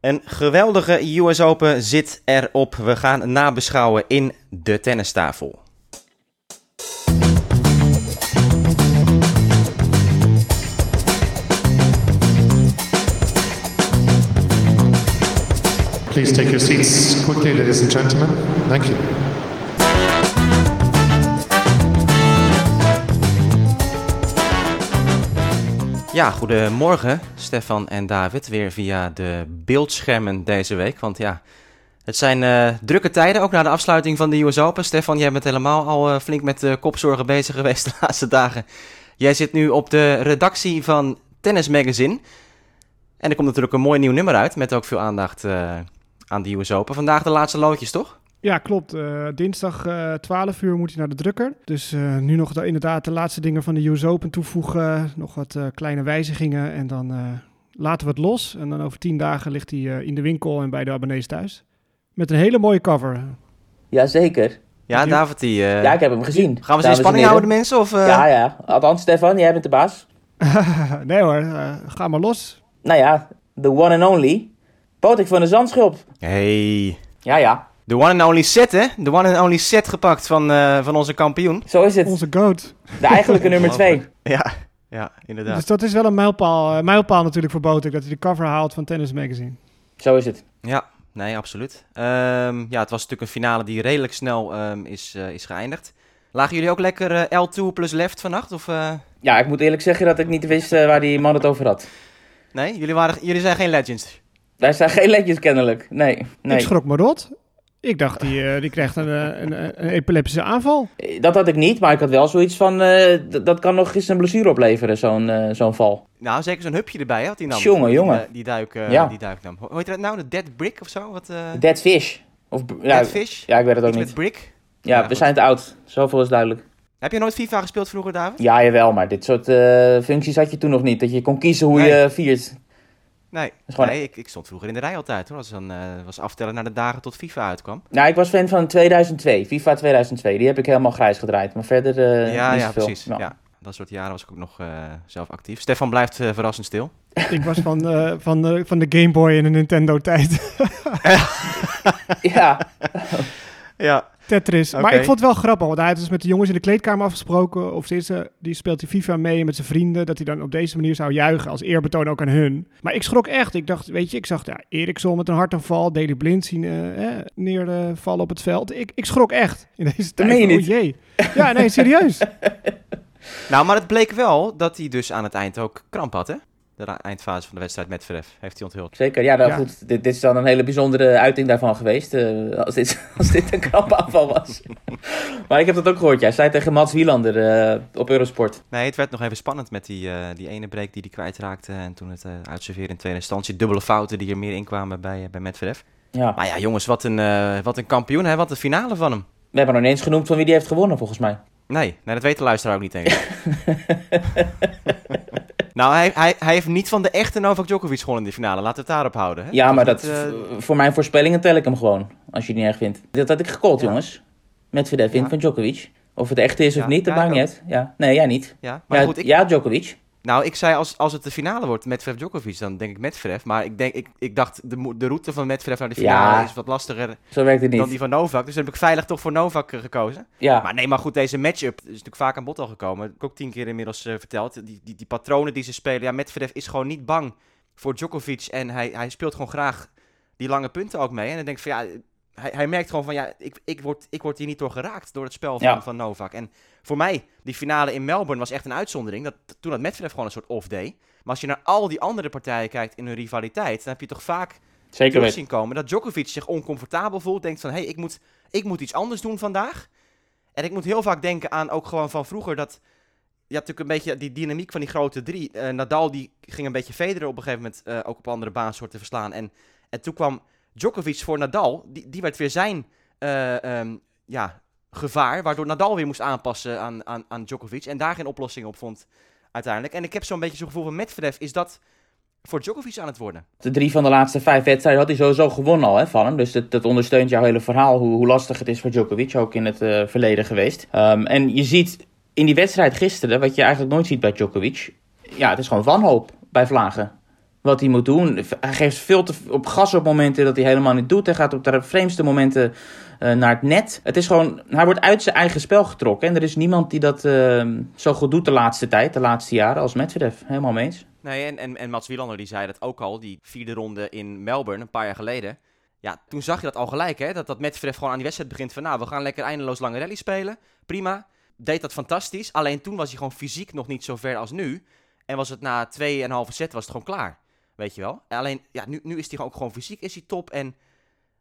Een geweldige US Open zit erop. We gaan nabeschouwen in de tennistafel. Please take your seats quickly, ladies and gentlemen. Thank you. Ja, goedemorgen Stefan en David. Weer via de beeldschermen deze week. Want ja, het zijn uh, drukke tijden, ook na de afsluiting van de US Open. Stefan, jij bent helemaal al uh, flink met uh, kopzorgen bezig geweest de laatste dagen. Jij zit nu op de redactie van Tennis Magazine. En er komt natuurlijk een mooi nieuw nummer uit, met ook veel aandacht aan de US Open. Vandaag de laatste loodjes, toch? Ja, klopt. Uh, dinsdag uh, 12 uur moet hij naar de drukker. Dus uh, nu nog de, inderdaad de laatste dingen van de US Open toevoegen. Nog wat kleine wijzigingen en dan laten we het los. En dan over tien dagen ligt hij in de winkel en bij de abonnees thuis. Met een hele mooie cover. Jazeker. Ja, David, die... ja, ik heb hem gezien. Gaan we ze in spanning houden, de mensen? Of, Ja, ja. Althans, Stefan, jij bent de baas. nee hoor, ga maar los. Nou ja, the one and only. Potik van de Zandschulp. Hey. Ja, ja. De one and only set, hè? De one and only set gepakt van, uh, van onze kampioen. Zo is het. Onze goat. De eigenlijke nummer twee. Ja, ja, inderdaad. Dus dat is wel een mijlpaal, uh, mijlpaal natuurlijk voor Botek, dat hij de cover haalt van Tennis Magazine. Zo is het. Ja, nee, absoluut. Um, ja, het was natuurlijk een finale die redelijk snel um, is, uh, is geëindigd. Lagen jullie ook lekker L2 plus left vannacht? Of, Ja, ik moet eerlijk zeggen dat ik niet wist waar die man het over had. Nee, jullie, waren, jullie zijn geen legends. Wij zijn geen legends kennelijk, nee. nee. Ik schrok me rot. Ik dacht, die, uh, die krijgt een, een, een, epileptische aanval. Dat had ik niet, maar ik had wel zoiets van... Uh, dat kan nog eens een blessure opleveren, zo'n uh, zo'n val. Nou, zeker zo'n hupje erbij had hij nam. Jongen, jongen. Die, die, duik, ja. die duik nam. Hoe heet dat nou? De dead brick of zo? Wat, dead fish. Of, ja, dead fish? Ja, ik weet het ook Iets niet. met brick? Ja, ja we goed. zijn te oud. Zoveel is duidelijk. Heb je nooit FIFA gespeeld vroeger, David? Ja, jawel, maar dit soort functies had je toen nog niet. Dat je kon kiezen hoe nee. je viert. Nee, gewoon... nee ik, ik, stond vroeger in de rij altijd hoor. Dat was, dan, uh, was aftellen naar de dagen tot FIFA uitkwam. Nou, ik was fan van 2002, FIFA 2002. Die heb ik helemaal grijs gedraaid. Maar verder uh, ja, niet ja, zoveel. precies. Ja. dat soort jaren was ik ook nog uh, zelf actief. Stefan blijft verrassend stil. ik was van, van, de, van de Game Boy en de Nintendo tijd. ja. ja. Tetris. Okay. Maar ik vond het wel grappig, want hij had dus met de jongens in de kleedkamer afgesproken. Of ze, die speelt die FIFA mee met zijn vrienden. Dat hij dan op deze manier zou juichen als eerbetoon ook aan hun. Maar ik schrok echt. Ik dacht, weet je, ik zag ja, Eriksson met een hartaanval. Daley Blind zien uh, eh, neervallen op het veld. Ik, ik schrok echt in deze tijd. Nee, oh jee. Ja, nee, serieus. nou, maar het bleek wel dat hij dus aan het eind ook kramp had, hè? De eindfase van de wedstrijd met Verf heeft hij onthuld. Zeker, ja, ja. goed. Dit, dit, is dan een hele bijzondere uiting daarvan geweest. Uh, als, dit, als dit een krampaanval was. maar ik heb dat ook gehoord. Jij zei tegen Mats Wielander uh, op Eurosport. Nee, het werd nog even spannend met die, uh, die ene break die hij kwijtraakte. En toen het uitserveren in tweede instantie. Dubbele fouten die er meer inkwamen bij, bij Medvedev. Ja. Maar ja, jongens, wat een, wat een kampioen. Hè? Wat een finale van hem. We hebben nog niet eens genoemd van wie die heeft gewonnen, volgens mij. Nee, nee dat weet de luisteraar ook niet, denk ik. nou, hij, hij, hij heeft niet van de echte Novak Djokovic gewonnen in de finale. Laten we het daarop houden. Hè? Ja, maar dat, uh... voor mijn voorspellingen tel ik hem gewoon. Als je het niet erg vindt. Dat had ik ja. jongens. Met Verdef ja. van Djokovic. Of het echt is of ja, niet, dat maakt niet uit. Ja. Nee, jij niet. Ja, maar goed, ik... ja, Djokovic. Nou, ik zei als, als het de finale wordt, Medvedev Djokovic, dan denk ik Medvedev. Maar ik, denk, ik, ik dacht, de, de route van Medvedev naar de finale ja, is wat lastiger zo werkt het niet. dan die van Novak. Dus dan heb ik veilig toch voor Novak gekozen. Ja. Maar nee, maar goed, deze matchup is natuurlijk vaak aan bod al gekomen. Dat heb ik ook tien keer inmiddels uh, verteld. Die, die, die patronen die ze spelen. Ja, Medvedev is gewoon niet bang voor Djokovic. En hij, hij speelt gewoon graag die lange punten ook mee. En dan denk ik van ja, hij, hij merkt gewoon van ja, ik, ik, word, ik word hier niet door geraakt door het spel van, ja. van Novak. En voor mij, die finale in Melbourne was echt een uitzondering. Dat, toen had Medvedev gewoon een soort off-day. Maar als je naar al die andere partijen kijkt in hun rivaliteit, dan heb je toch vaak Zeker zien komen dat Djokovic zich oncomfortabel voelt. Denkt van, hé, hey, ik, moet, ik moet iets anders doen vandaag. En ik moet heel vaak denken aan ook gewoon van vroeger dat... Je hebt natuurlijk een beetje die dynamiek van die grote drie. Uh, Nadal die ging een beetje Federer op een gegeven moment uh, ook op andere baansoorten verslaan. En, en toen kwam Djokovic voor Nadal. Die, die werd weer zijn uh, um, ja, gevaar, waardoor Nadal weer moest aanpassen aan, aan, aan Djokovic. En daar geen oplossing op vond uiteindelijk. En ik heb zo'n beetje zo'n gevoel van Medvedev, is dat voor Djokovic aan het worden? De drie van de laatste vijf wedstrijden had hij sowieso gewonnen al hè, van hem. Dus dat, ondersteunt jouw hele verhaal, hoe, hoe lastig het is voor Djokovic, ook in het uh, verleden geweest. Um, en je ziet in die wedstrijd gisteren, wat je eigenlijk nooit ziet bij Djokovic, ja, het is gewoon wanhoop bij Vlagen. wat hij moet doen. Hij geeft veel te op gas op momenten dat hij helemaal niet doet. Hij gaat op de vreemdste momenten naar het net. Het is gewoon, hij wordt uit zijn eigen spel getrokken. En er is niemand die dat uh, zo goed doet de laatste tijd, de laatste jaren, als Medvedev. Helemaal mee eens. Nee, en, en, en Mats Wielander die zei dat ook al, die vierde ronde in Melbourne, een paar jaar geleden. Ja, toen zag je dat al gelijk, hè? Dat, dat Medvedev gewoon aan die wedstrijd begint van, nou, we gaan lekker eindeloos lange rally spelen. Prima. Deed dat fantastisch. Alleen toen was hij gewoon fysiek nog niet zo ver als nu. En was het na 2,5 set was het gewoon klaar. Weet je wel? Alleen, ja, nu, nu is hij ook gewoon fysiek is hij top. En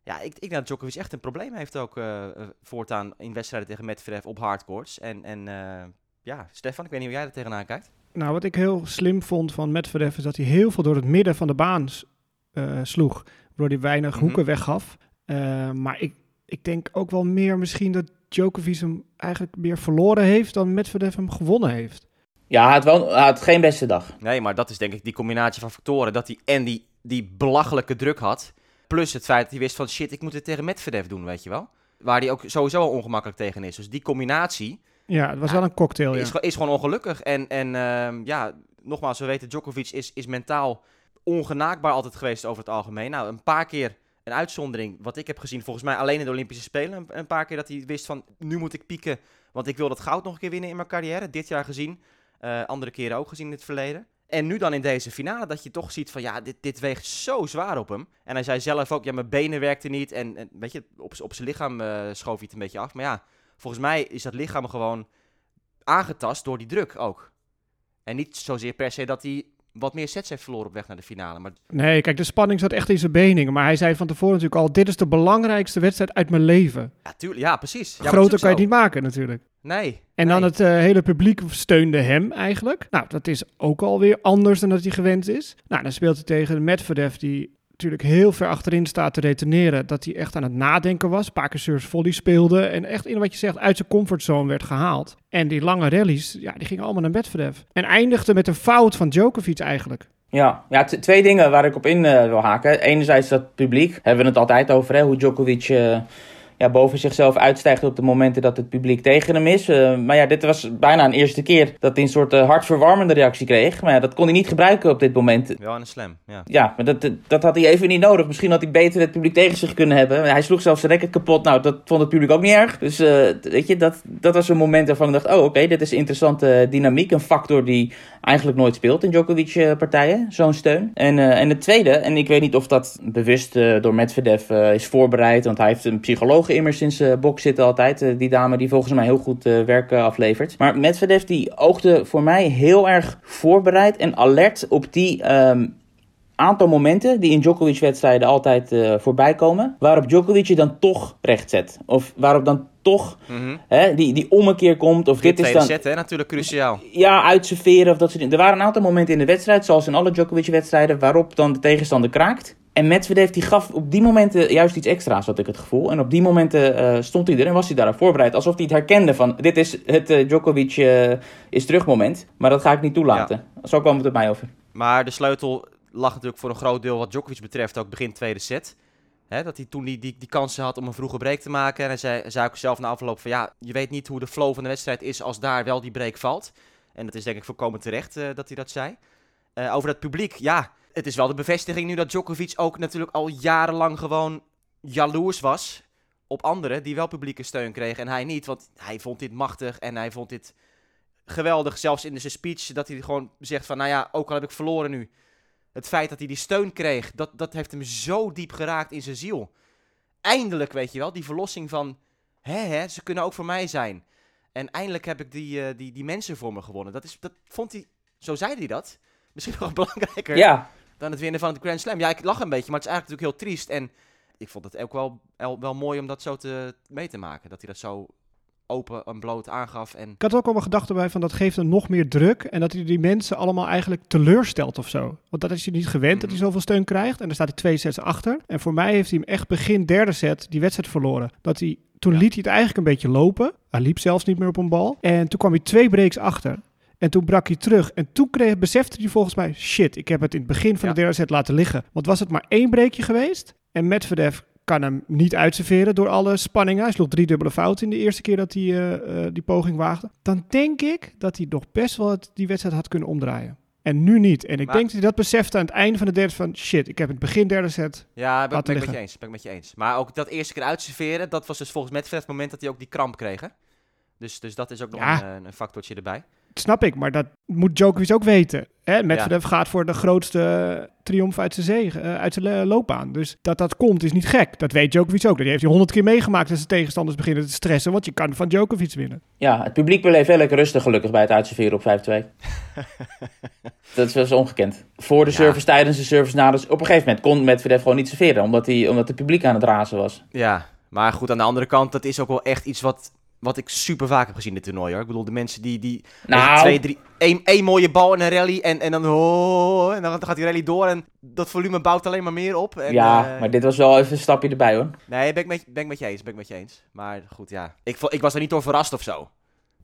ja, ik, ik denk dat Djokovic echt een probleem heeft ook uh, voortaan in wedstrijden tegen Medvedev op hardcourts. En, en uh, ja, Stefan, ik weet niet hoe jij er tegenaan kijkt. Nou, wat ik heel slim vond van Medvedev is dat hij heel veel door het midden van de baan uh, sloeg. Waardoor hij weinig mm -hmm. hoeken weggaf. maar ik, ik denk ook wel meer misschien dat Djokovic hem eigenlijk meer verloren heeft dan Medvedev hem gewonnen heeft. Ja, hij had, wel, hij had geen beste dag. Nee, maar dat is denk ik die combinatie van factoren. Dat hij en die, die belachelijke druk had. Plus het feit dat hij wist van shit, ik moet het tegen Medvedev doen, weet je wel. Waar hij ook sowieso al ongemakkelijk tegen is. Dus die combinatie... Ja, het was wel een cocktail, ja. Is, is gewoon ongelukkig. En, en uh, ja, nogmaals, we weten, Djokovic is, is mentaal ongenaakbaar altijd geweest over het algemeen. Nou, een paar keer een uitzondering, wat ik heb gezien, volgens mij alleen in de Olympische Spelen. Een, een paar keer dat hij wist van, nu moet ik pieken, want ik wil dat goud nog een keer winnen in mijn carrière. Dit jaar gezien. Uh, andere keren ook gezien in het verleden. En nu dan in deze finale dat je toch ziet van ja, dit, dit weegt zo zwaar op hem. En hij zei zelf ook, ja, mijn benen werkten niet. En, en weet je, op, op zijn lichaam uh, schoof hij het een beetje af. Maar ja, volgens mij is dat lichaam gewoon aangetast door die druk ook. En niet zozeer per se dat hij wat meer sets heeft verloren op weg naar de finale. Maar... Nee, kijk, de spanning zat echt in zijn beningen. Maar hij zei van tevoren natuurlijk al, dit is de belangrijkste wedstrijd uit mijn leven. Ja, tuurlijk, ja precies. Ja, Groter kan je het niet maken natuurlijk. Nee. En nee. dan het uh, hele publiek steunde hem eigenlijk. Nou, dat is ook alweer anders dan dat hij gewend is. Nou, dan speelt hij tegen Medvedev, die natuurlijk heel ver achterin staat te reteneren. Dat hij echt aan het nadenken was. Een paar keer surf volley speelde. En echt in wat je zegt, uit zijn comfortzone werd gehaald. En die lange rallies, ja, die gingen allemaal naar Medvedev. En eindigde met een fout van Djokovic eigenlijk. Ja, ja twee dingen waar ik op in uh, wil haken. Enerzijds dat publiek, hebben we het altijd over, hè, hoe Djokovic... Uh, ja, boven zichzelf uitstijgt op de momenten dat het publiek tegen hem is. Uh, maar ja, dit was bijna een eerste keer dat hij een soort uh, hartverwarmende reactie kreeg. Maar ja, dat kon hij niet gebruiken op dit moment. Wel een slam, ja. Ja, maar dat, dat had hij even niet nodig. Misschien had hij beter het publiek tegen zich kunnen hebben. Hij sloeg zelfs zijn record kapot. Nou, dat vond het publiek ook niet erg. Dus uh, weet je, dat, dat was een moment waarvan ik dacht... oh, oké, okay, dit is interessante dynamiek. Een factor die eigenlijk nooit speelt in Djokovic-partijen. Zo'n steun. En, en het tweede, en ik weet niet of dat bewust door Medvedev is voorbereid... want hij heeft een psycholoog immers in zijn box zitten altijd. Uh, die dame die volgens mij heel goed uh, werk aflevert. Maar Medvedev die oogde voor mij heel erg voorbereid en alert op die um, aantal momenten die in Djokovic-wedstrijden altijd voorbij komen. Waarop Djokovic je dan toch recht zet. Of waarop dan toch mm -hmm. hè, die, die ommekeer komt. Of dit, dit is dan. Set, hè, natuurlijk cruciaal. Ja, uitserveren of dat soort dingen. Er waren een aantal momenten in de wedstrijd, zoals in alle Djokovic-wedstrijden, waarop dan de tegenstander kraakt. En Medvedev die gaf op die momenten juist iets extra's, had ik het gevoel. En op die momenten uh, stond hij er en was hij daarop voorbereid. Alsof hij het herkende van, dit is het uh, Djokovic uh, is terug moment. Maar dat ga ik niet toelaten. Ja. Zo kwam het op mij over. Maar de sleutel lag natuurlijk voor een groot deel wat Djokovic betreft ook begin tweede set. Dat hij toen die, die, die kansen had om een vroege break te maken. En hij zei, zei ook zelf na afloop van ja, je weet niet hoe de flow van de wedstrijd is als daar wel die break valt. En dat is denk ik volkomen terecht dat hij dat zei. over dat publiek, ja het is wel de bevestiging nu dat Djokovic ook natuurlijk al jarenlang gewoon jaloers was op anderen die wel publieke steun kregen en hij niet. Want hij vond dit machtig en hij vond dit geweldig. Zelfs in zijn speech dat hij gewoon zegt van, nou ja, ook al heb ik verloren nu. Het feit dat hij die steun kreeg, dat, dat heeft hem zo diep geraakt in zijn ziel. Eindelijk, weet je wel, die verlossing van, hè, hè, ze kunnen ook voor mij zijn. En eindelijk heb ik die, uh, die, die mensen voor me gewonnen. Dat, is, dat vond hij, zo zei hij dat, misschien nog belangrijker. Ja, dan het winnen van het Grand Slam. Ja, ik lach een beetje, maar het is eigenlijk natuurlijk heel triest. En ik vond het ook wel, wel, wel mooi om dat zo te, mee te maken. Dat hij dat zo open en bloot aangaf. En... Ik had ook al een gedachte bij van dat geeft hem nog meer druk. En dat hij die mensen allemaal eigenlijk teleurstelt of zo. Want dat is hij niet gewend mm. dat hij zoveel steun krijgt. En dan staat hij twee sets achter. En voor mij heeft hij hem echt begin derde set die wedstrijd verloren. Dat hij, toen ja. liet hij het eigenlijk een beetje lopen. Hij liep zelfs niet meer op een bal. En toen kwam hij twee breaks achter. En toen brak hij terug. En toen kreeg, besefte hij volgens mij... shit, ik heb het in het begin van ja. de derde set laten liggen. Want was het maar één breekje geweest... en Medvedev kan hem niet uitserveren door alle spanningen. Hij sloeg drie dubbele fouten in de eerste keer dat hij uh, uh, die poging waagde. Dan denk ik dat hij nog best wel het, die wedstrijd had kunnen omdraaien. en nu niet. En ik Maar- denk dat hij dat besefte aan het einde van de derde van shit, ik heb het begin derde set. Ja, ben, ben ik met je eens. Ben ik met je eens. Maar ook dat eerste keer uitserveren, dat was dus volgens Medvedev het moment dat hij ook die kramp kreeg. hè? Dus, dus dat is ook nog Ja. een, eh, een factortje erbij. Dat snap ik, maar dat moet Djokovic ook weten. Hè? Medvedev gaat voor de grootste triomf uit zijn, zege, eh, uit zijn eh, loopbaan. Dus dat dat komt is niet gek. Dat weet Djokovic ook. Dat heeft hij honderd keer meegemaakt dat zijn tegenstanders beginnen te stressen. Want je kan van Djokovic winnen. Ja, het publiek bleef heel lekker rustig gelukkig bij het uitserveren op 5-2. dat was ongekend. Voor de Ja. service, tijdens de service, na de... Op een gegeven moment kon Medvedev gewoon niet serveren, omdat, hij, omdat het publiek aan het razen was. Ja, maar goed, aan de andere kant, dat is ook wel echt iets wat, wat ik super vaak heb gezien in dit toernooi. Hoor. Ik bedoel, de mensen die, die Nou, twee, drie, één, één mooie bal in een rally en, en dan, oh, en dan gaat die rally door en dat volume bouwt alleen maar meer op. En, ja, eh, maar dit was wel even een stapje erbij hoor. Nee, ben ik, met, ben ik met je eens, ben ik met je eens. Maar goed, ja. Ik, ik was er niet door verrast of zo.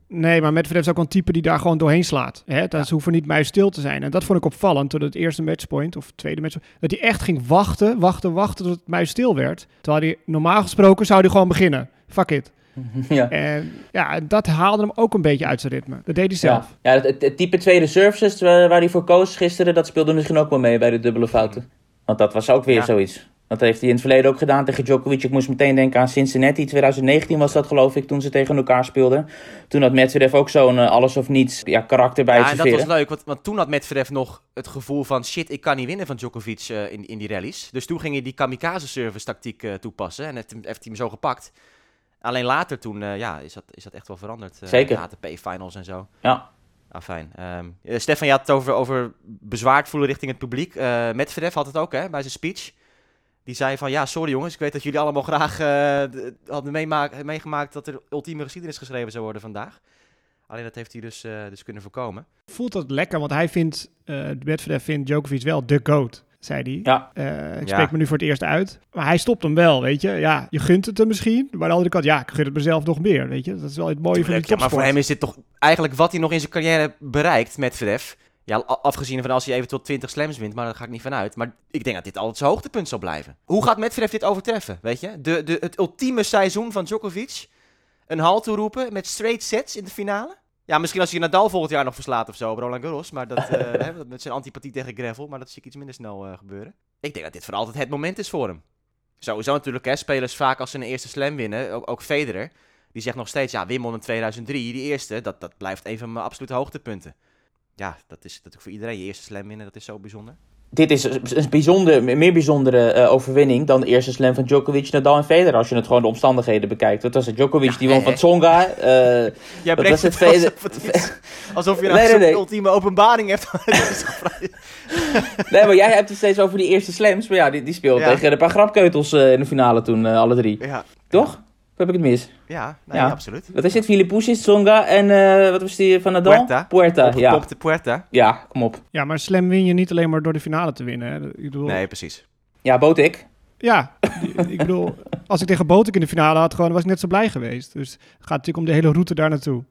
Nee, maar Medvedev is ook een type die daar gewoon doorheen slaat. Hè? Dat ze hoeven niet muis stil te zijn. En dat vond ik opvallend toen het eerste matchpoint, of tweede matchpoint, dat hij echt ging wachten, wachten, wachten tot het muis stil werd. Terwijl hij normaal gesproken zou hij gewoon beginnen. Fuck it. ja. En ja, dat haalde hem ook een beetje uit zijn ritme. Dat deed hij zelf. Ja, ja het, het- het type tweede services waar hij voor koos gisteren, dat speelde misschien ook wel mee bij de dubbele fouten. Want dat was ook weer Ja. zoiets. Dat heeft hij in het verleden ook gedaan tegen Djokovic. Ik moest meteen denken aan Cincinnati. 2019 was dat geloof ik, toen ze tegen elkaar speelden. Toen had Medvedev ook zo'n eh, alles of niets ja, karakter bij Ja, het en dat was leuk, want, want toen had Medvedev nog het gevoel van... shit, ik kan niet winnen van Djokovic eh, in, in die rallies. Dus toen ging hij die kamikaze-service tactiek eh, toepassen en heeft hij hem zo gepakt. Alleen later toen, eh, ja, is dat, is dat echt wel veranderd. eh, Zeker. De ATP-finals en zo. Ja. Ah, fijn. Ehm, eh, Stefan, je had het over, over bezwaard voelen richting het publiek. Eh Medvedev had het ook, hè, bij zijn speech. Die zei van, ja, sorry jongens, ik weet dat jullie allemaal graag eh, d- hadden meegemaakt dat er ultieme geschiedenis geschreven zou worden vandaag. Alleen dat heeft hij dus, eh, dus kunnen voorkomen. Voelt dat lekker, want hij vindt, eh Medvedev vindt Djokovic wel de GOAT, zei hij. Ja. Eh, ik Ja. spreek me nu voor het eerst uit. Maar hij stopt hem wel, weet je. Ja, je gunt het hem misschien. Maar aan de andere kant, ja, ik gun het mezelf nog meer, weet je. Dat is wel het mooie van die ja, maar voor hem is dit toch eigenlijk wat hij nog in zijn carrière bereikt, Medvedev. Ja, a- afgezien van als hij even tot 20 slams wint, maar daar ga ik niet van uit. Maar ik denk dat dit altijd zijn hoogtepunt zal blijven. Hoe gaat Medvedev dit overtreffen, weet je? De, de, het ultieme seizoen van Djokovic. Een hal toeroepen met straight sets in de finale. Ja, misschien als hij Nadal volgend jaar nog verslaat of zo, Roland Garros. Maar dat, hè, met zijn antipathie tegen Gravel. Maar dat zie ik iets minder snel eh, gebeuren. Ik denk dat dit voor altijd het moment is voor hem. Sowieso natuurlijk, hè, spelers vaak als ze een eerste slam winnen, ook, Federer. Die zegt nog steeds, ja, Wimbledon in 2003, die eerste, dat, dat blijft een van mijn absolute hoogtepunten. Ja, dat is natuurlijk voor iedereen. Je eerste slam winnen, dat is zo bijzonder. Dit is een bijzonder, meer bijzondere eh, overwinning dan de eerste slam van Djokovic, Nadal en Federer. Als je het gewoon de omstandigheden bekijkt. Dat was het Djokovic, die won van. Tsonga. eh, Jij Dat brengt was het het Federer- alsof, je nou Nee, nee, zo'n nee. ultieme openbaring hebt. Nee, maar jij hebt het steeds over die eerste slams. Maar ja, die, die speelde Ja. tegen een paar grapkeutels eh, in de finale toen, alle drie. ja, Toch? Heb ik het mis? ja, nee, Ja. absoluut. Wat is dit? Filipousis, Tsonga en eh, wat was die van Nadal? Puerta. Puerta, ja. Puerta. Ja, kom op. Ja, maar slam win je niet alleen maar door de finale te winnen. Hè. Ik bedoel, Nee, precies. Ja, Botik. Ja, ik bedoel, als ik tegen Botek in de finale had, gewoon, was ik net zo blij geweest. Dus het gaat natuurlijk om de hele route daar naartoe.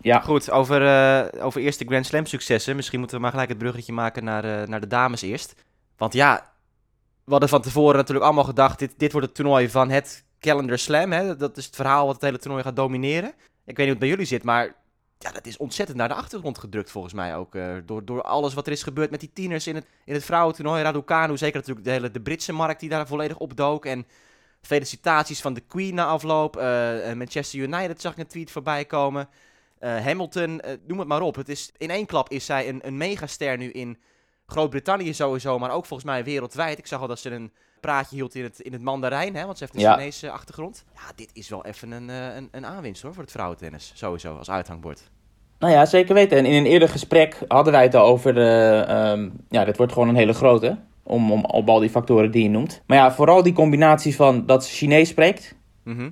Ja. Goed, over, eh, over eerste Grand Slam successen. Misschien moeten we maar gelijk het bruggetje maken naar, eh, naar de dames eerst. Want ja, we hadden van tevoren natuurlijk allemaal gedacht... dit, dit wordt het toernooi van het Calendar Slam. Hè? Dat is het verhaal wat het hele toernooi gaat domineren. Ik weet niet hoe het bij jullie zit, maar... Ja, dat is ontzettend naar de achtergrond gedrukt volgens mij ook. eh, door, door alles wat er is gebeurd met die tieners in het, in het vrouwentoernooi. Raducanu, zeker natuurlijk de hele de Britse markt die daar volledig opdook. En felicitaties van de Queen na afloop. eh, eh, Manchester United zag ik een tweet voorbij komen. Hamilton, noem het maar op. Het is, in één klap is zij een, een megaster nu in Groot-Brittannië sowieso, maar ook volgens mij wereldwijd. Ik zag al dat ze een praatje hield in het, in het Mandarijn, hè, want ze heeft een Ja. Chinese achtergrond. Ja, dit is wel even een, eh, een, een aanwinst hoor, voor het vrouwentennis. Sowieso, als uithangbord. Nou ja, zeker weten. En in een eerder gesprek hadden wij het al over... ehm, ja, dit wordt gewoon een hele grote. Om, om, op al die factoren die je noemt. Maar ja, vooral die combinatie van dat ze Chinees spreekt... Mhm.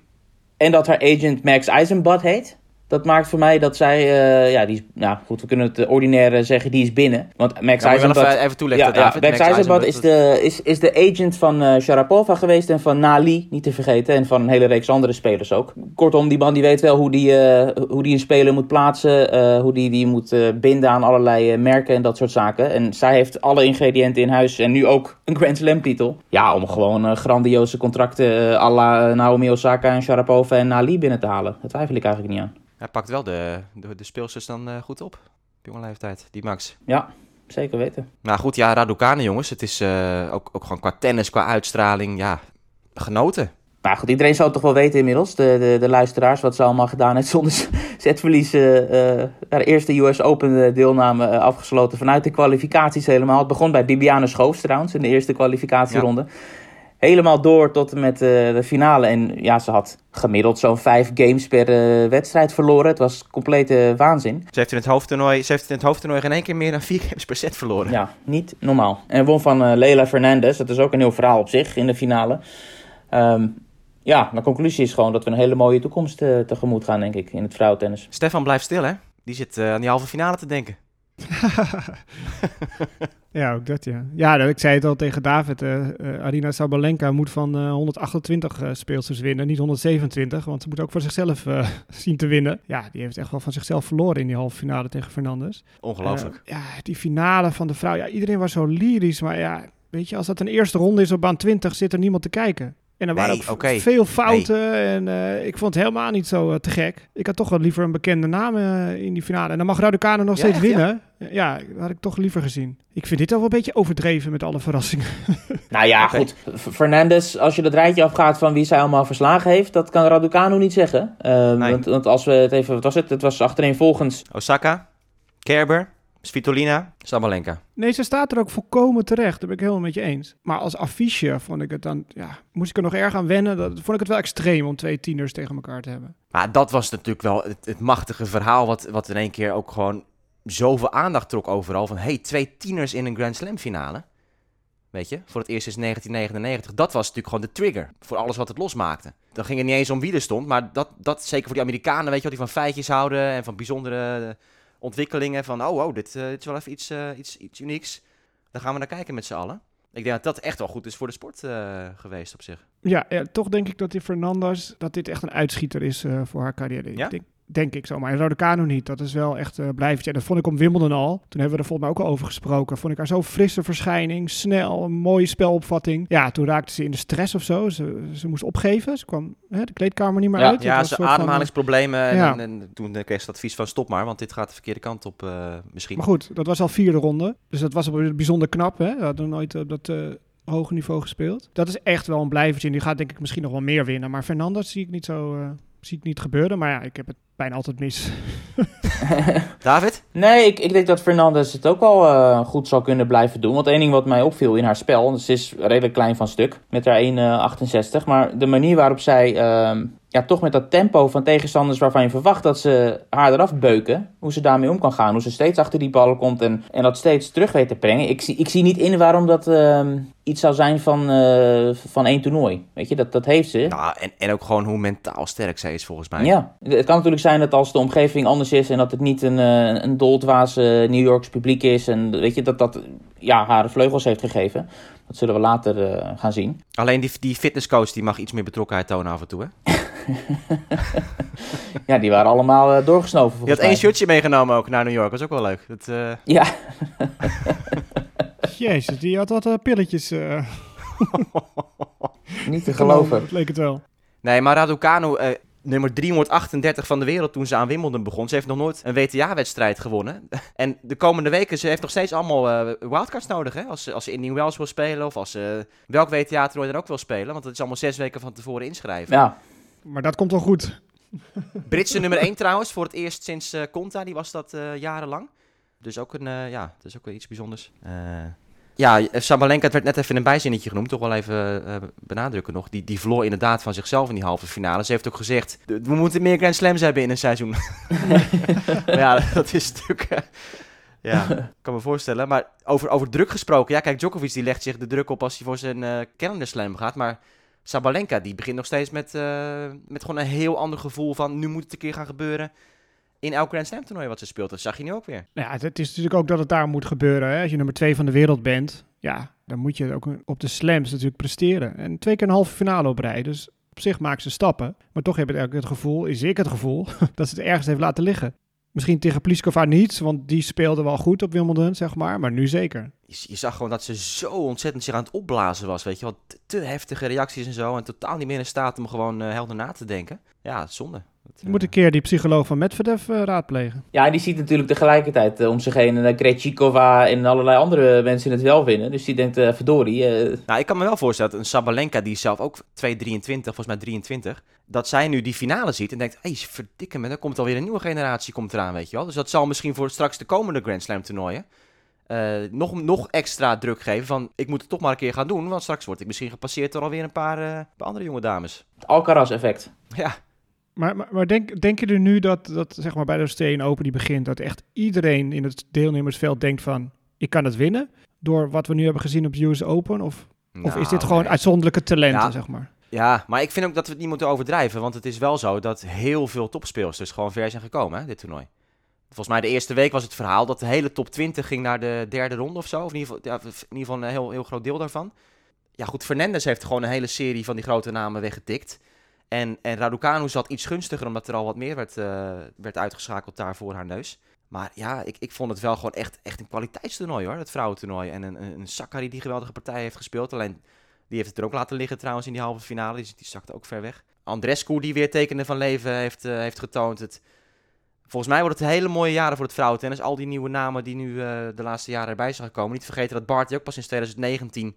En dat haar agent Max Eisenbad heet. Dat maakt voor mij dat zij, eh, ja, die is, nou goed, we kunnen het eh, ordinair zeggen, die is binnen. Want Max Ja, Eisenbad, even, even toelichten, ja. Max Eisenbad is de, is, is de agent van eh, Sharapova geweest en van Nali, niet te vergeten, en van een hele reeks andere spelers ook. Kortom, die man die weet wel hoe die, eh, hoe die een speler moet plaatsen, eh, hoe die die moet eh, binden aan allerlei eh, merken en dat soort zaken. En zij heeft alle ingrediënten in huis en nu ook een Grand Slam titel. Ja, om gewoon eh, grandioze contracten eh à la Naomi Osaka en Sharapova en Nali binnen te halen. Daar twijfel ik eigenlijk niet aan. Hij pakt wel de, de, de speelsters dan eh, goed op. Op jonge leeftijd, die Max. Ja, zeker weten. Nou goed, ja, Raducanu jongens. Het is eh, ook, ook gewoon qua tennis, qua uitstraling, ja, genoten. Maar goed, iedereen zou het toch wel weten inmiddels, de, de, de luisteraars, wat ze allemaal gedaan heeft zonder zetverlies. haar eerste US Open deelname afgesloten vanuit de kwalificaties helemaal. Het begon bij Bibiane Schoofs trouwens in de eerste kwalificatieronde. Helemaal door tot en met eh, de finale. En ja, ze had gemiddeld zo'n vijf games per eh, wedstrijd verloren. Het was complete waanzin. Ze heeft in het hoofdtoernooi, ze heeft in het hoofdtoernooi geen één keer meer dan vier games per set verloren. Ja, niet normaal. En won van eh, Leila Fernandez. Dat is ook een heel verhaal op zich in de finale. Ehm, ja, mijn conclusie is gewoon dat we een hele mooie toekomst eh, tegemoet gaan, denk ik, in het vrouwentennis. Stefan blijft stil, hè? Die zit eh, aan die halve finale te denken. Ja, ook dat ja. Ja, dat- ik zei het al tegen David. eh eh, Arina Sabalenka moet van eh, 128 eh, speelsters winnen, niet 127. Want ze moet ook voor zichzelf zien te winnen. Ja, die heeft echt wel van zichzelf verloren in die halve finale tegen Fernandes. Ongelooflijk. Ja, die finale van de vrouw. Ja, iedereen was zo lyrisch. Maar ja, weet je, als dat een eerste ronde is op baan 20, zit er niemand te kijken. En er waren Nee, ook veel fouten. En eh, ik vond het helemaal niet zo eh, te gek. Ik had toch wel liever een bekende naam eh, in die finale. En dan mag Raducanu nog Ja, steeds echt, winnen. Ja, dat had ik toch liever gezien. Ik vind dit al wel een beetje overdreven met alle verrassingen. Nou ja, goed. F- Fernandez, als je dat rijtje afgaat van wie zij allemaal verslagen heeft, dat kan Raducanu niet zeggen. Nee. want, want als we het even, wat was het? Het was achterin volgens Osaka, Kerber, Svitolina, Sabalenka. Nee, ze staat er ook volkomen terecht. Dat ben ik helemaal met je eens. Maar als affiche vond ik het dan... Ja, moest ik er nog erg aan wennen. Dat vond ik het wel extreem om twee tieners tegen elkaar te hebben. Maar dat was natuurlijk wel het, het machtige verhaal wat, wat in één keer ook gewoon zoveel aandacht trok overal. Van, hey, twee tieners in een Grand Slam finale. Weet je, voor het eerst sinds 1999. Dat was natuurlijk gewoon de trigger voor alles wat het losmaakte. Dan ging het niet eens om wie er stond, maar dat, dat zeker voor die Amerikanen, weet je wel, die van feitjes houden en van bijzondere ontwikkelingen. Van, oh, oh dit, eh, dit is wel even iets, eh, iets, iets unieks. Dan gaan we naar kijken met z'n allen. Ik denk dat dat echt wel goed is voor de sport eh, geweest op zich. Ja, ja, toch denk ik dat die Fernandes... dat dit echt een uitschieter is voor haar carrière. Ja? Ik denk, denk ik zo. Maar in Raducanu niet. Dat is wel echt uh, blijvend. En dat vond ik om Wimbledon al. Toen hebben we er volgens mij ook al over gesproken. Vond ik haar zo frisse verschijning. Snel, een mooie spelopvatting. Ja, toen raakte ze in de stress of zo. Ze, ze moest opgeven. Ze kwam hè, de kleedkamer niet meer Ja, uit. Ja, ze een van- ademhalingsproblemen. En, Ja. en, en toen eh, kreeg ze het advies van stop maar, want dit gaat de verkeerde kant op eh, misschien. Maar goed, dat was al vierde ronde. Dus dat was bijzonder knap. Hè? We hadden nooit op dat eh, hoge niveau gespeeld. Dat is echt wel een blijvertje. En die gaat denk ik misschien nog wel meer winnen. Maar Fernandes zie ik niet zo eh, zie ik niet gebeuren. Maar ja, ik heb het bijna altijd mis. David? Nee, ik, ik denk dat Fernandez het ook wel eh, goed zal kunnen blijven doen. Want één ding wat mij opviel in haar spel, dus ze is redelijk klein van stuk met haar 1,68. maar de manier waarop zij ehm, ja, toch met dat tempo van tegenstanders waarvan je verwacht dat ze haar eraf beuken, hoe ze daarmee om kan gaan. Hoe ze steeds achter die ballen komt en, en dat steeds terug weet te brengen. Ik zie, ik zie niet in waarom dat ehm, iets zou zijn van, eh, van één toernooi. Weet je, dat, dat heeft ze. Nou, en, en ook gewoon hoe mentaal sterk zij is volgens mij. Ja, het kan natuurlijk zijn dat als de omgeving anders is en dat het niet een, eh, een doldwaas eh, New Yorks publiek is en weet je, dat dat ja, haar vleugels heeft gegeven. Dat zullen we later eh, gaan zien. Alleen die, die fitnesscoach die mag iets meer betrokkenheid tonen af en toe, hè? Ja, die waren allemaal eh, doorgesnoven Je had één shirtje meegenomen ook naar New York, dat is ook wel leuk. Dat, eh, Ja, Jezus, die had wat eh, pilletjes. eh, niet te geloven. Dat leek het wel. Nee, maar Raducanu, eh, nummer 338 van de wereld toen ze aan Wimbledon begon. Ze heeft nog nooit een WTA-wedstrijd gewonnen. en de komende weken, ze heeft nog steeds allemaal eh, wildcards nodig, hè? Als, ze- als ze in New Wales wil spelen of als ze welk WTA-toernooi dan ook wil spelen. Want dat is allemaal zes weken van tevoren inschrijven. Ja, Maar dat komt wel goed. Britse nummer 1 trouwens, voor het eerst sinds eh Conta, die was dat eh, jarenlang. Dus ook een, eh, ja, is ook wel iets bijzonders. Eh, ja, Sabalenka, het werd net even in een bijzinnetje genoemd, toch wel even eh, benadrukken nog. Die, die verloor inderdaad van zichzelf in die halve finale. Ze heeft ook gezegd, "De- we moeten meer Grand Slams hebben in een seizoen. maar ja, dat is natuurlijk... eh, ja, ik kan me voorstellen. Maar over, over druk gesproken, ja, kijk, Djokovic die legt zich de druk op als hij voor zijn eh calendar slam gaat, maar... Sabalenka, die begint nog steeds met, eh, met gewoon een heel ander gevoel van... nu moet het een keer gaan gebeuren in elk Grand Slam toernooi wat ze speelt. Dat zag je nu ook weer. Nou ja, het, is natuurlijk ook dat het daar moet gebeuren. Hè? Als je nummer twee van de wereld bent, ja, dan moet je ook op de slams natuurlijk presteren. En twee keer een halve finale op rij. Dus op zich maakt ze stappen. Maar toch heb ik het gevoel, is ik het gevoel, dat ze het ergens heeft laten liggen. Misschien tegen Pliskova niet, want die speelde wel goed op Wimbledon, zeg maar. Maar nu zeker. Je, zag gewoon dat ze zo ontzettend zich aan het opblazen was, weet je. Te, te heftige reacties en zo. En totaal niet meer in staat om gewoon eh, helder na te denken. Ja, zonde. Dat, Je eh, moet een keer die psycholoog van Medvedev eh, raadplegen. Ja, en die ziet natuurlijk tegelijkertijd eh, om zich heen uh, Krejcikova en allerlei andere mensen het wel winnen. Dus die denkt, eh verdorie, eh, Nou, ik kan me wel voorstellen dat een Sabalenka, die zelf ook 2,23, volgens mij 23, dat zij nu die finale ziet en denkt, hé, hey, verdikke me, er komt alweer een nieuwe generatie komt eraan, weet je wel. Dus dat zal misschien voor straks de komende Grand Slam toernooien eh, nog, nog extra druk geven van, ik moet het toch maar een keer gaan doen, want straks word ik misschien gepasseerd door alweer een paar eh, andere jonge dames. het Alcaraz-effect. Ja, Maar, maar, maar denk, denk je er nu dat, dat zeg maar bij de Australian Open die begint, dat echt iedereen in het deelnemersveld denkt van, ik kan het winnen? Door wat we nu hebben gezien op de US Open? Of, of is dit Nou, gewoon nee. uitzonderlijke talenten, Ja. zeg maar? Ja, maar ik vind ook dat we het niet moeten overdrijven. Want het is wel zo dat heel veel topspeelsters gewoon ver zijn gekomen, hè, dit toernooi. Volgens mij de eerste week was het verhaal dat de hele top 20 ging naar de derde ronde of zo. Of in ieder geval, ja, in ieder geval een heel, heel groot deel daarvan. Ja goed, Fernandes heeft gewoon een hele serie van die grote namen weggetikt. En, en Raducanu zat iets gunstiger omdat er al wat meer werd, eh, werd uitgeschakeld daar voor haar neus. Maar ja, ik, ik vond het wel gewoon echt, echt een kwaliteitstoernooi hoor, het vrouwentoernooi. En een, een, Sakari die geweldige partij heeft gespeeld. Alleen die heeft het er ook laten liggen trouwens in die halve finale. Die, die zakte ook ver weg. Andrescu die weer tekenen van leven heeft, eh, heeft getoond. Het, volgens mij wordt het hele mooie jaren voor het vrouwentennis. Al die nieuwe namen die nu eh, de laatste jaren erbij zijn gekomen. Niet vergeten dat Barty ook pas in 2019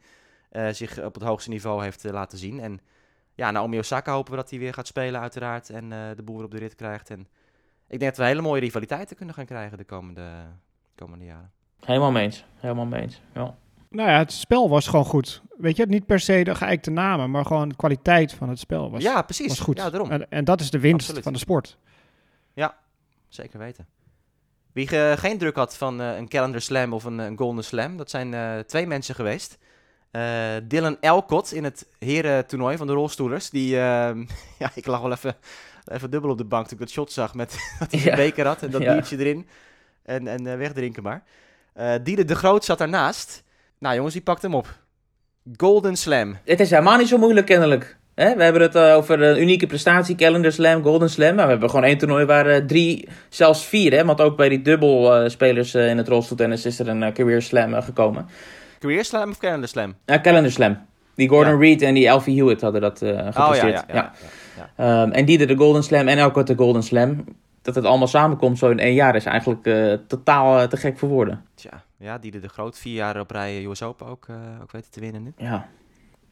eh, zich op het hoogste niveau heeft laten zien. En ja, Naomi Osaka hopen we dat hij weer gaat spelen uiteraard. En eh, de boer op de rit krijgt. En ik denk dat we hele mooie rivaliteiten kunnen gaan krijgen de komende, komende jaren. Helemaal mee eens. Helemaal mee eens. Ja. Nou ja, het spel was gewoon goed. Weet je, niet per se de geëikte namen, maar gewoon de kwaliteit van het spel was, ja, precies. was goed. Ja, daarom. En, en dat is de winst Absoluut. van de sport. Zeker weten. Wie ge- geen druk had van eh, een calendar slam of een, een golden slam, dat zijn eh, twee mensen geweest. Eh, Dylan Elcott in het herentoernooi van de rolstoelers. Die, ehm, ja, ik lag wel even, even dubbel op de bank toen ik dat shot zag met dat hij Ja. een beker had en dat Ja. biertje erin. En, en eh, wegdrinken maar. Eh Diede de Groot zat daarnaast. Nou jongens, die pakt hem op. Golden Slam. Het is helemaal niet zo moeilijk kennelijk. Hè? We hebben het over een unieke prestatie, Calendar Slam, Golden Slam. Maar we hebben gewoon één toernooi waar drie, zelfs vier, hè? want ook bij die dubbelspelers in het rolstoeltennis is er een Career Slam gekomen. Career Slam of Calendar Slam? Uh, Calendar Slam. Die Gordon Ja. Reed en die Alfie Hewitt hadden dat eh Oh ja, gepresteerd. ja, ja. ja. Ehm, en die de Golden Slam en elke de Golden Slam. Dat het allemaal samenkomt zo in één jaar is eigenlijk eh, totaal eh, te gek voor woorden. Tja, ja, Diede de Groot, vier jaar op rij US Open ook, eh, ook weten te winnen nu. Ja.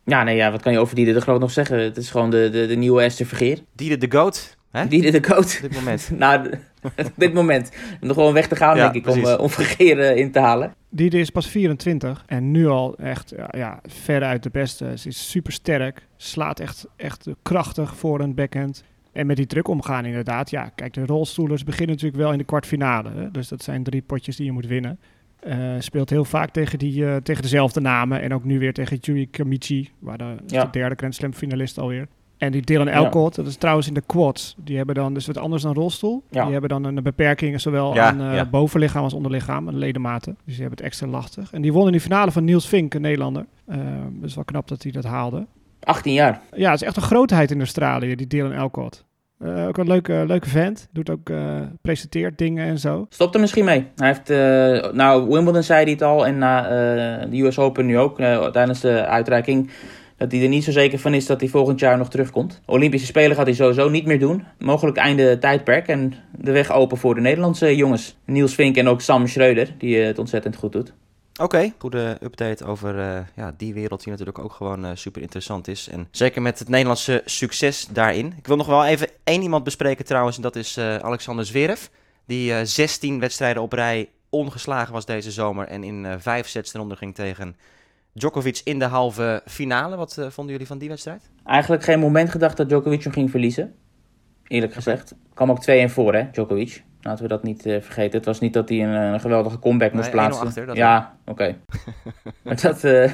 Ja, nee, ja, wat kan je over Diede de Groot nog zeggen? Het is gewoon de, de, de nieuwe Esther Vergeer. Diede de Goat, hè? Diede de Goat. Op dit moment. nou, op dit moment. Nog gewoon weg te gaan, Ja, denk ik, om, eh, om Vergeer eh, in te halen. Die is pas 24 en nu al echt ja, ja, veruit de beste. Ze is super sterk, slaat echt, echt krachtig voor een backhand. En met die druk omgaan inderdaad. Ja, kijk, de rolstoelers beginnen natuurlijk wel in de kwartfinale. Hè? Dus dat zijn drie potjes die je moet winnen. Eh, speelt heel vaak tegen, die, eh, tegen dezelfde namen. En ook nu weer tegen Yui Kamichi, waar de, Ja. de derde Grand Slam finalist alweer. En die Dylan Ja. Elcott, dat is trouwens in de quads. Die hebben dan dus wat anders dan rolstoel. Ja. Die hebben dan een beperking zowel Ja, aan eh, bovenlichaam als onderlichaam, en ledematen. Dus die hebben het extra lastig. En die won in die finale van Niels Vink, een Nederlander. Eh dus wel knap dat hij dat haalde. 18 jaar. Ja, het is echt een grootheid in Australië, die Dylan Elcott. Eh, ook een leuke, leuke vent. Doet ook, eh, presenteert dingen en zo. Stopt er misschien mee. Hij heeft, nou, Wimbledon zei hij het al en na de US Open nu ook, tijdens de uitreiking, dat hij er niet zo zeker van is dat hij volgend jaar nog terugkomt. Olympische Spelen gaat hij sowieso niet meer doen. Mogelijk einde tijdperk en de weg open voor de Nederlandse jongens. Niels Vink en ook Sam Schreuder, die eh, het ontzettend goed doet. Oké, goede update over eh, ja, die wereld die natuurlijk ook gewoon eh, super interessant is. En zeker met het Nederlandse succes daarin. Ik wil nog wel even één iemand bespreken trouwens, en dat is Alexander Zverev. Die eh 16 wedstrijden op rij ongeslagen was deze zomer en in vijf sets eronder ging tegen Djokovic in de halve finale. Wat eh, vonden jullie van die wedstrijd? Eigenlijk geen moment gedacht dat Djokovic hem ging verliezen. Eerlijk gezegd. Kwam ook 2-1 voor, hè, Djokovic. Laten we dat niet eh, vergeten. Het was niet dat hij een, een geweldige comeback moest Nee, 1-0 plaatsen. achter, dat ja, oké. maar dat, eh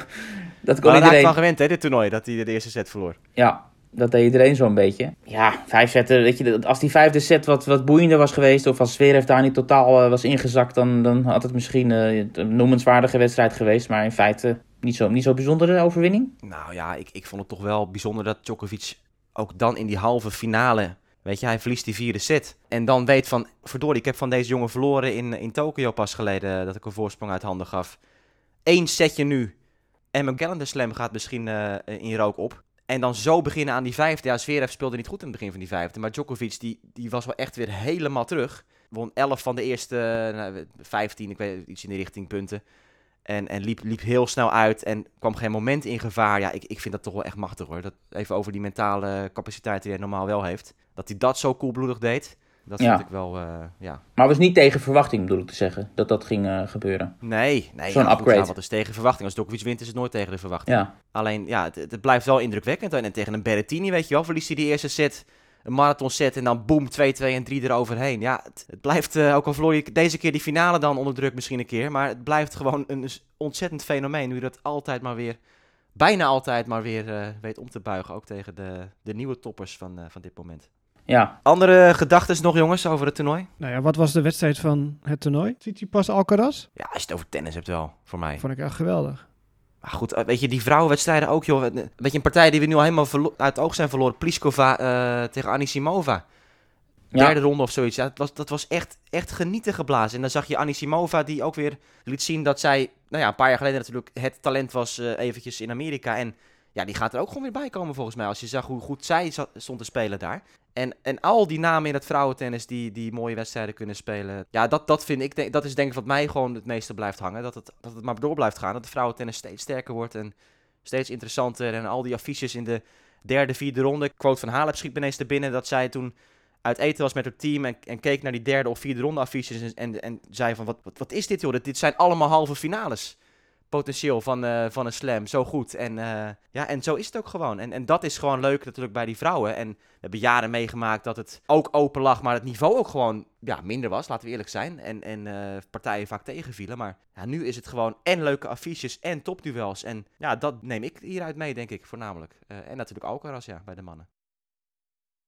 dat kon Maar iedereen... van gewend hè, dit toernooi, dat hij de eerste set verloor. Ja, dat deed iedereen zo'n beetje. Ja, vijf zetten. Weet je, dat- als die vijfde set wat, wat boeiender was geweest. of als Zverev daar niet totaal eh, was ingezakt. Dan, dan had het misschien eh, een noemenswaardige wedstrijd geweest. Maar in feite niet zo, niet zo bijzondere overwinning. Nou ja, ik, ik vond het toch wel bijzonder dat Djokovic ook dan in die halve finale... Weet je, hij verliest die vierde set. En dan weet van, verdorie, ik heb van deze jongen verloren in, in Tokio pas geleden... eh, dat ik een voorsprong uit handen gaf. Eén setje nu. En mijn calendar slam gaat misschien eh, in rook op. En dan zo beginnen aan die vijfde. Ja, Zverev speelde niet goed in het begin van die vijfde. Maar Djokovic, die, die was wel echt weer helemaal terug. Won 11 van de eerste nou, 15, ik weet iets in de richting punten. En, en liep, liep heel snel uit en kwam geen moment in gevaar. Ja, ik, ik vind dat toch wel echt machtig hoor. Dat, even over die mentale capaciteit die hij normaal wel heeft. Dat hij dat zo koelbloedig deed. Dat Ja. vind ik wel, eh, ja. Maar was niet tegen verwachting, bedoel ik te zeggen, dat dat ging eh, gebeuren. Nee, nee. Zo'n ja, upgrade. ja, wat is tegen verwachting? Als Djokovic wint is het nooit tegen de verwachting. Ja, Alleen, ja, het, het blijft wel indrukwekkend. En tegen een Berrettini, weet je wel, verliest hij die eerste set, een marathon set en dan boom, 2-2 en 3 eroverheen. Ja, het, het blijft, eh, ook al verloor je deze keer die finale dan onder druk misschien een keer, maar het blijft gewoon een ontzettend fenomeen. Nu je dat altijd maar weer, bijna altijd maar weer eh, weet om te buigen. Ook tegen de, de nieuwe toppers van, eh, van dit moment. ja. Andere gedachten nog, jongens, over het toernooi? Nou ja, wat was de wedstrijd van het toernooi? Ziet je pas Alcaraz? Ja, als je het over tennis hebt wel, voor mij. Vond ik echt geweldig. Maar goed, eh, weet je, die vrouwenwedstrijden ook, joh. Weet je, een partij die we nu al helemaal uit het oog zijn verloren. Pliskova eh, tegen Anisimova. Ja. Derde ronde of zoiets. Ja, dat was, dat was echt, echt genieten geblazen. En dan zag je Anisimova die ook weer liet zien dat zij... Nou ja, een paar jaar geleden natuurlijk het talent was eh, eventjes in Amerika. En ja, die gaat er ook gewoon weer bij komen volgens mij. Als je zag hoe goed zij stond te spelen daar. En, en al die namen in het vrouwentennis die, die mooie wedstrijden kunnen spelen. Ja, dat, dat vind ik, dat is denk ik wat mij gewoon het meeste blijft hangen. Dat het, dat het maar door blijft gaan. Dat de vrouwentennis steeds sterker wordt en steeds interessanter. En al die affiches in de derde, vierde ronde. Quote van Halep schiet ineens te binnen dat zij toen uit eten was met haar team en, en keek naar die derde of vierde ronde affiches en, en, en zei van wat, wat, wat is dit joh? Dit zijn allemaal halve finales. Potentieel van, eh, van een slam, zo goed. En, eh, ja, en zo is het ook gewoon. En, en dat is gewoon leuk natuurlijk bij die vrouwen. En we hebben jaren meegemaakt dat het ook open lag, maar het niveau ook gewoon ja, minder was, laten we eerlijk zijn. En, en eh, partijen vaak tegenvielen. Maar ja, nu is het gewoon en leuke affiches en topduels. En ja, dat neem ik hieruit mee, denk ik, voornamelijk. En natuurlijk Alcaraz, ja, bij de mannen.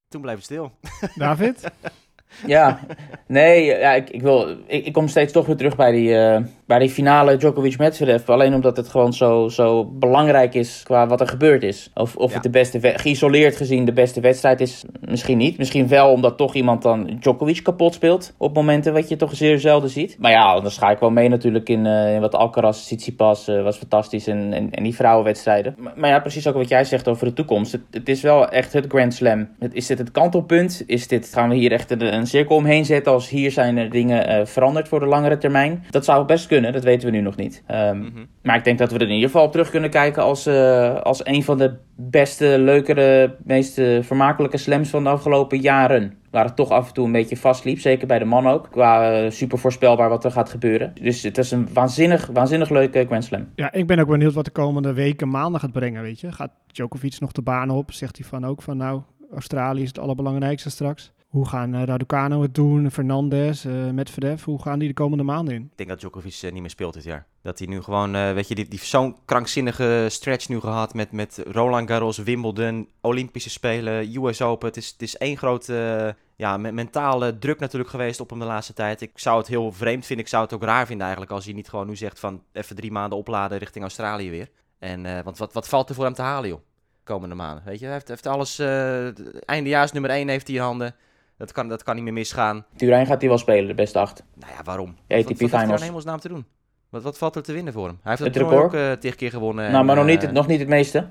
Toen bleef het stil. David? Ja, nee, ja, ik, ik, wil, ik, ik kom steeds toch weer terug bij die, eh, bij die finale Djokovic-Medvedev. Alleen omdat het gewoon zo, zo belangrijk is qua wat er gebeurd is. Of, of Ja. het de beste, geïsoleerd gezien de beste wedstrijd is, misschien niet. Misschien wel omdat toch iemand dan Djokovic kapot speelt op momenten wat je toch zeer zelden ziet. Maar ja, anders ga ik wel mee natuurlijk in, eh, in wat Alcaraz, Tsitsipas eh, was fantastisch en, en, en die vrouwenwedstrijden. Maar, maar ja, precies ook wat jij zegt over de toekomst. Het, het is wel echt het Grand Slam. Het, is dit het kantelpunt? Is dit, gaan we hier echt een, een cirkel omheen zetten als hier zijn er dingen eh, veranderd voor de langere termijn? Dat zou best kunnen, dat weten we nu nog niet. Ehm, Mhm. maar ik denk dat we er in ieder geval op terug kunnen kijken als, eh, als een van de beste, leukere, meest eh, vermakelijke slams van de afgelopen jaren. Waar het toch af en toe een beetje vastliep, zeker bij de man ook. Qua super voorspelbaar wat er gaat gebeuren. Dus het is een waanzinnig, waanzinnig leuke Grand Slam. Ja, ik ben ook benieuwd wat de komende weken, maanden gaat brengen, weet je. Gaat Djokovic nog de baan op? Zegt hij van ook van nou, Australië is het allerbelangrijkste straks. Hoe gaan eh, Raducano het doen, Fernandez, eh Medvedev, hoe gaan die de komende maanden in? Ik denk dat Djokovic eh, niet meer speelt dit jaar. Dat hij nu gewoon, weet je, die, die zo'n krankzinnige stretch nu gehad met, met Roland Garros, Wimbledon, Olympische Spelen, US Open. Het is, het is één grote ja, me- mentale druk natuurlijk geweest op hem de laatste tijd. Ik zou het heel vreemd vinden, ik zou het ook raar vinden eigenlijk als hij niet gewoon nu zegt van even drie maanden opladen richting Australië weer. En, want wat, wat valt er voor hem te halen joh, komende maanden? Weet je, hij heeft, heeft alles, eh eindejaars nummer 1 heeft hij in handen. Dat kan, dat kan niet meer misgaan. Turijn gaat hij wel spelen, de beste acht. Nou ja, waarom? Wat- wat, wat heeft hij finals. hemelsnaam te doen? Wat, wat valt er te winnen voor hem? Hij heeft Het het toernooi ook record? eh, tegen keer gewonnen. nou, en, maar nog eh, niet, het- nog niet het meeste.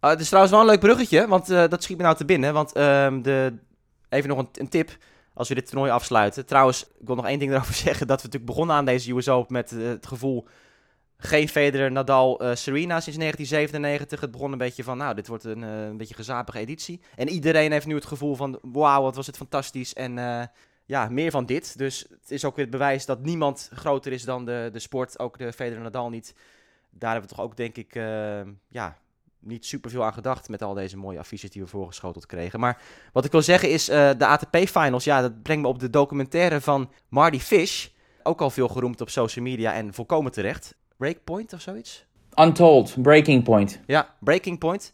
ah, het is trouwens wel een leuk bruggetje, want eh, dat schiet me nou te binnen. Want ehm, de, even nog een, een tip als we dit toernooi afsluiten. Trouwens, ik wil nog één ding erover zeggen. Dat we natuurlijk begonnen aan deze US Open met eh, het gevoel... Geen Federer, Nadal, eh, Serena sinds 1997. Het begon een beetje van, nou, dit wordt een, eh, een beetje gezapige editie. En iedereen heeft nu het gevoel van, wauw, wat was het fantastisch. En eh, ja, meer van dit. Dus het is ook weer het bewijs dat niemand groter is dan de, de sport. Ook de Federer Nadal niet. Daar hebben we toch ook, denk ik, ja, niet superveel aan gedacht met al deze mooie affiches die we voorgeschoteld kregen. Maar wat ik wil zeggen is, de ATP-finals, ja, dat brengt me op de documentaire van Marty Fish. Ook al veel geroemd op social media en volkomen terecht. Breakpoint of zoiets? Untold, Breaking Point. Ja, Breaking Point.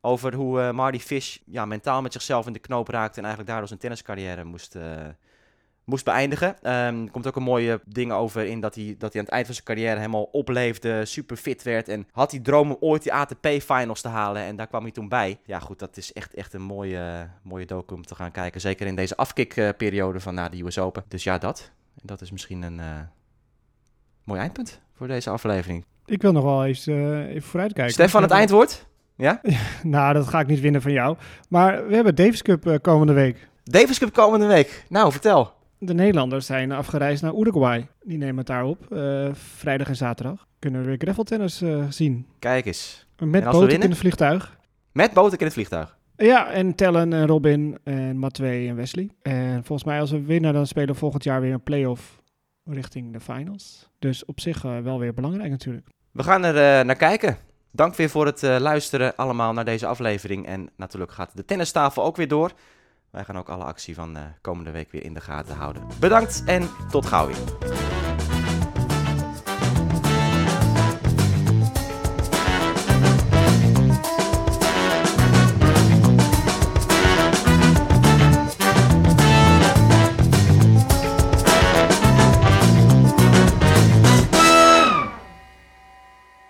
Over hoe eh, Marty Fish ja, mentaal met zichzelf in de knoop raakte en eigenlijk daardoor zijn tenniscarrière moest, eh, moest beëindigen. Ehm, er komt ook een mooie ding over in dat hij, dat hij aan het eind van zijn carrière helemaal opleefde, super fit werd. En had hij droom om ooit die ATP-finals te halen en daar kwam hij toen bij. Ja goed, dat is echt, echt een mooie, mooie docu om te gaan kijken. Zeker in deze afkikperiode van na de US Open. Dus ja, dat. En dat is misschien een eh, mooi eindpunt voor deze aflevering. Ik wil nog wel eens eh, even vooruitkijken. Stefan, het eindwoord? Ja? Nou, dat ga ik niet winnen van jou. Maar we hebben Davis Cup eh, komende week. Davis Cup komende week. Nou, vertel. De Nederlanders zijn afgereisd naar Uruguay. Die nemen het daar op. eh, vrijdag en zaterdag. Kunnen we weer graveltennis zien. Kijk eens. Met En als we Botek winnen? in het vliegtuig. Met Botek in het vliegtuig. Ja, en Tellen en Robin en Matwee en Wesley. En volgens mij als we winnen, dan spelen we volgend jaar weer een play-off richting de finals. Dus op zich eh, wel weer belangrijk natuurlijk. We gaan er eh, naar kijken. Dank weer voor het eh, luisteren allemaal naar deze aflevering. En natuurlijk gaat de tennistafel ook weer door. Wij gaan ook alle actie van komende week weer in de gaten houden. Bedankt en tot gauw.